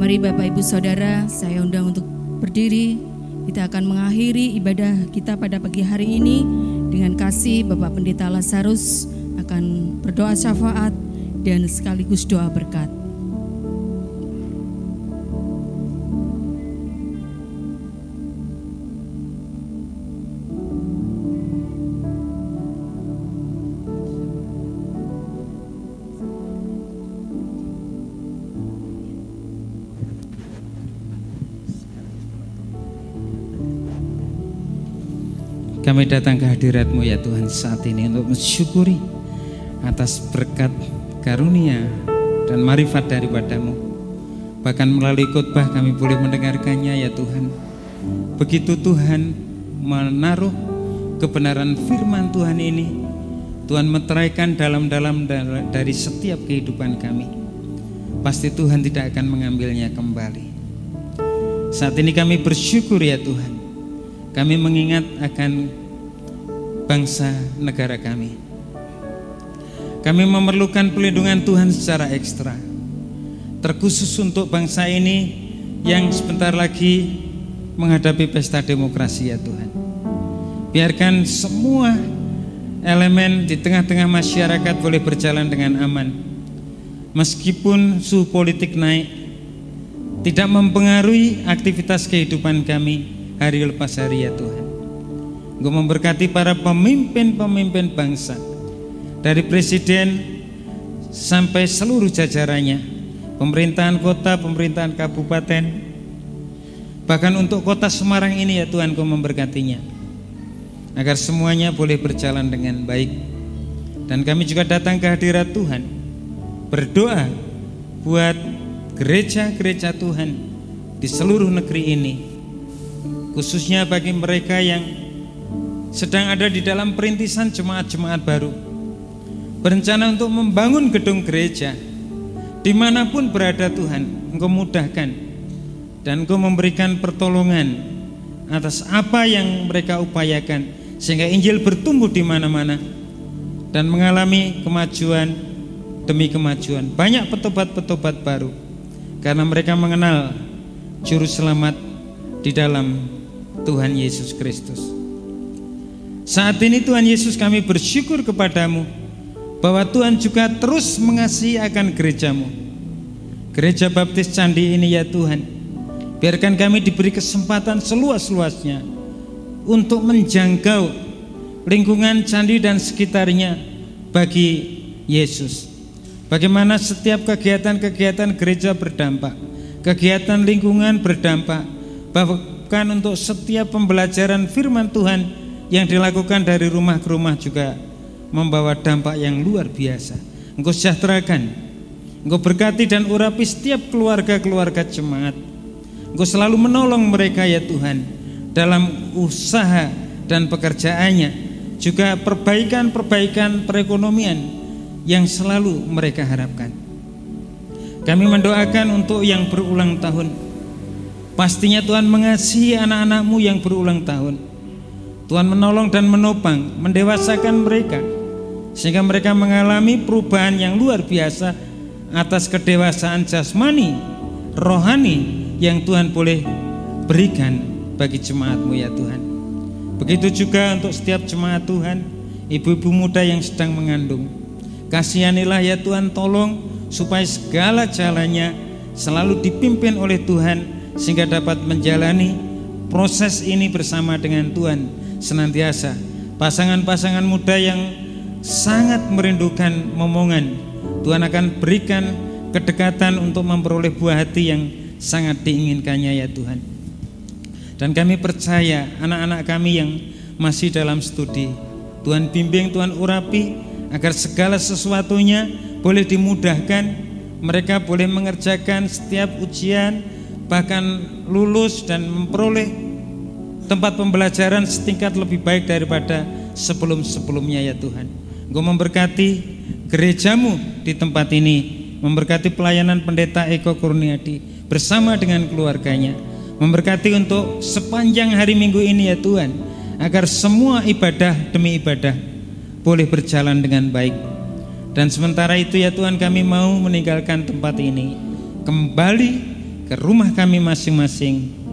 mari Bapak Ibu Saudara, saya undang untuk berdiri di kita akan mengakhiri ibadah kita pada pagi hari ini dengan kasih Bapak Pendeta Lazarus akan berdoa syafaat dan sekaligus doa berkat.
Kami datang ke hadiratmu ya Tuhan saat ini untuk mensyukuri atas berkat karunia dan marifat daripadamu. Bahkan melalui khotbah kami boleh mendengarkannya ya Tuhan. Begitu Tuhan menaruh kebenaran firman Tuhan ini, Tuhan meteraikan dalam-dalam dari setiap kehidupan kami. Pasti Tuhan tidak akan mengambilnya kembali. Saat ini kami bersyukur ya Tuhan kami mengingat akan bangsa negara kami. Kami memerlukan pelindungan Tuhan secara ekstra. Terkhusus untuk bangsa ini yang sebentar lagi menghadapi pesta demokrasi ya Tuhan. Biarkan semua elemen di tengah-tengah masyarakat boleh berjalan dengan aman. Meskipun suhu politik naik, tidak mempengaruhi aktivitas kehidupan kami hari lepas hari ya Tuhan. Gue memberkati para pemimpin-pemimpin bangsa. Dari presiden sampai seluruh jajarannya, pemerintahan kota, pemerintahan kabupaten, bahkan untuk kota Semarang ini ya Tuhan Gue memberkatinya. Agar semuanya boleh berjalan dengan baik. Dan kami juga datang ke hadirat Tuhan. Berdoa buat gereja-gereja Tuhan di seluruh negeri ini khususnya bagi mereka yang sedang ada di dalam perintisan jemaat-jemaat baru. Berencana untuk membangun gedung gereja di mana pun berada Tuhan Engkau mudahkan dan Engkau memberikan pertolongan atas apa yang mereka upayakan sehingga Injil bertumbuh di mana-mana dan mengalami kemajuan demi kemajuan. Banyak petobat-petobat baru karena mereka mengenal juru selamat di dalam Tuhan Yesus Kristus. Saat ini Tuhan Yesus kami bersyukur kepadamu bahwa Tuhan juga terus mengasihi akan gerejamu. Gereja Baptis Candi ini ya Tuhan, biarkan kami diberi kesempatan seluas-luasnya untuk menjangkau lingkungan candi dan sekitarnya bagi Yesus. Bagaimana setiap kegiatan-kegiatan gereja berdampak, kegiatan lingkungan berdampak, bahwa diharapkan untuk setiap pembelajaran firman Tuhan yang dilakukan dari rumah ke rumah juga membawa dampak yang luar biasa. Engkau sejahterakan, Engkau berkati dan urapi setiap keluarga-keluarga jemaat. Engkau selalu menolong mereka ya Tuhan dalam usaha dan pekerjaannya, juga perbaikan-perbaikan perekonomian yang selalu mereka harapkan. Kami mendoakan untuk yang berulang tahun Pastinya Tuhan mengasihi anak-anakmu yang berulang tahun. Tuhan menolong dan menopang, mendewasakan mereka sehingga mereka mengalami perubahan yang luar biasa atas kedewasaan jasmani, rohani yang Tuhan boleh berikan bagi jemaatmu ya Tuhan. Begitu juga untuk setiap jemaat Tuhan, ibu-ibu muda yang sedang mengandung. Kasihanilah ya Tuhan tolong supaya segala jalannya selalu dipimpin oleh Tuhan sehingga dapat menjalani proses ini bersama dengan Tuhan senantiasa. Pasangan-pasangan muda yang sangat merindukan momongan, Tuhan akan berikan kedekatan untuk memperoleh buah hati yang sangat diinginkannya ya Tuhan. Dan kami percaya anak-anak kami yang masih dalam studi, Tuhan bimbing, Tuhan urapi agar segala sesuatunya boleh dimudahkan, mereka boleh mengerjakan setiap ujian, bahkan lulus dan memperoleh tempat pembelajaran setingkat lebih baik daripada sebelum-sebelumnya ya Tuhan. Engkau memberkati gerejamu di tempat ini, memberkati pelayanan pendeta Eko Kurniadi bersama dengan keluarganya, memberkati untuk sepanjang hari Minggu ini ya Tuhan, agar semua ibadah demi ibadah boleh berjalan dengan baik. Dan sementara itu ya Tuhan kami mau meninggalkan tempat ini kembali ke rumah kami masing-masing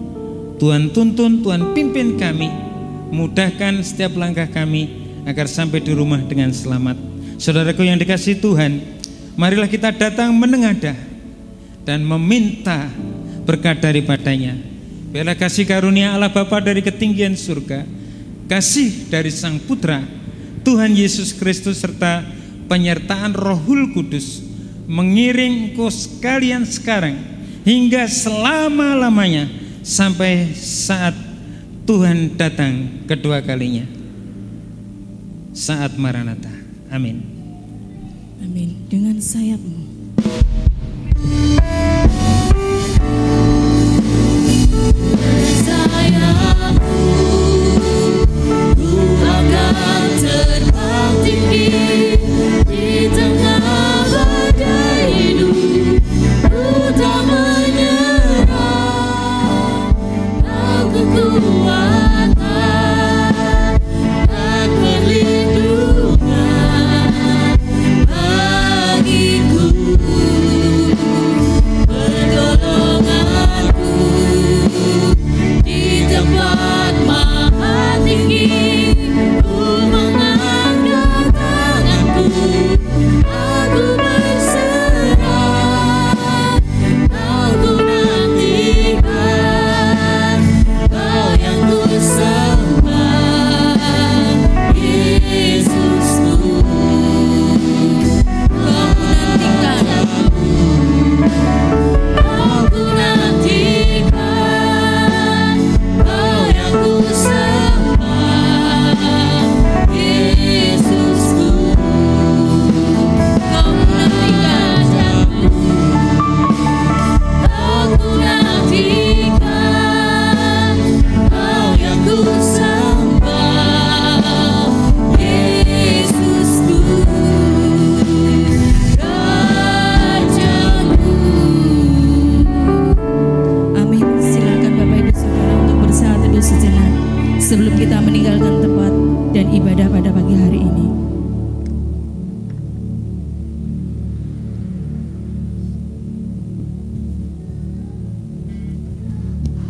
Tuhan tuntun, Tuhan pimpin kami, mudahkan setiap langkah kami agar sampai di rumah dengan selamat. Saudaraku yang dikasih Tuhan, marilah kita datang menengadah dan meminta berkat daripadanya. Biarlah kasih karunia Allah Bapa dari ketinggian surga, kasih dari Sang Putra, Tuhan Yesus Kristus serta penyertaan Rohul Kudus mengiring engkau sekalian sekarang hingga selama-lamanya sampai saat Tuhan datang kedua kalinya. Saat Maranatha. Amin.
Amin. Dengan sayapmu.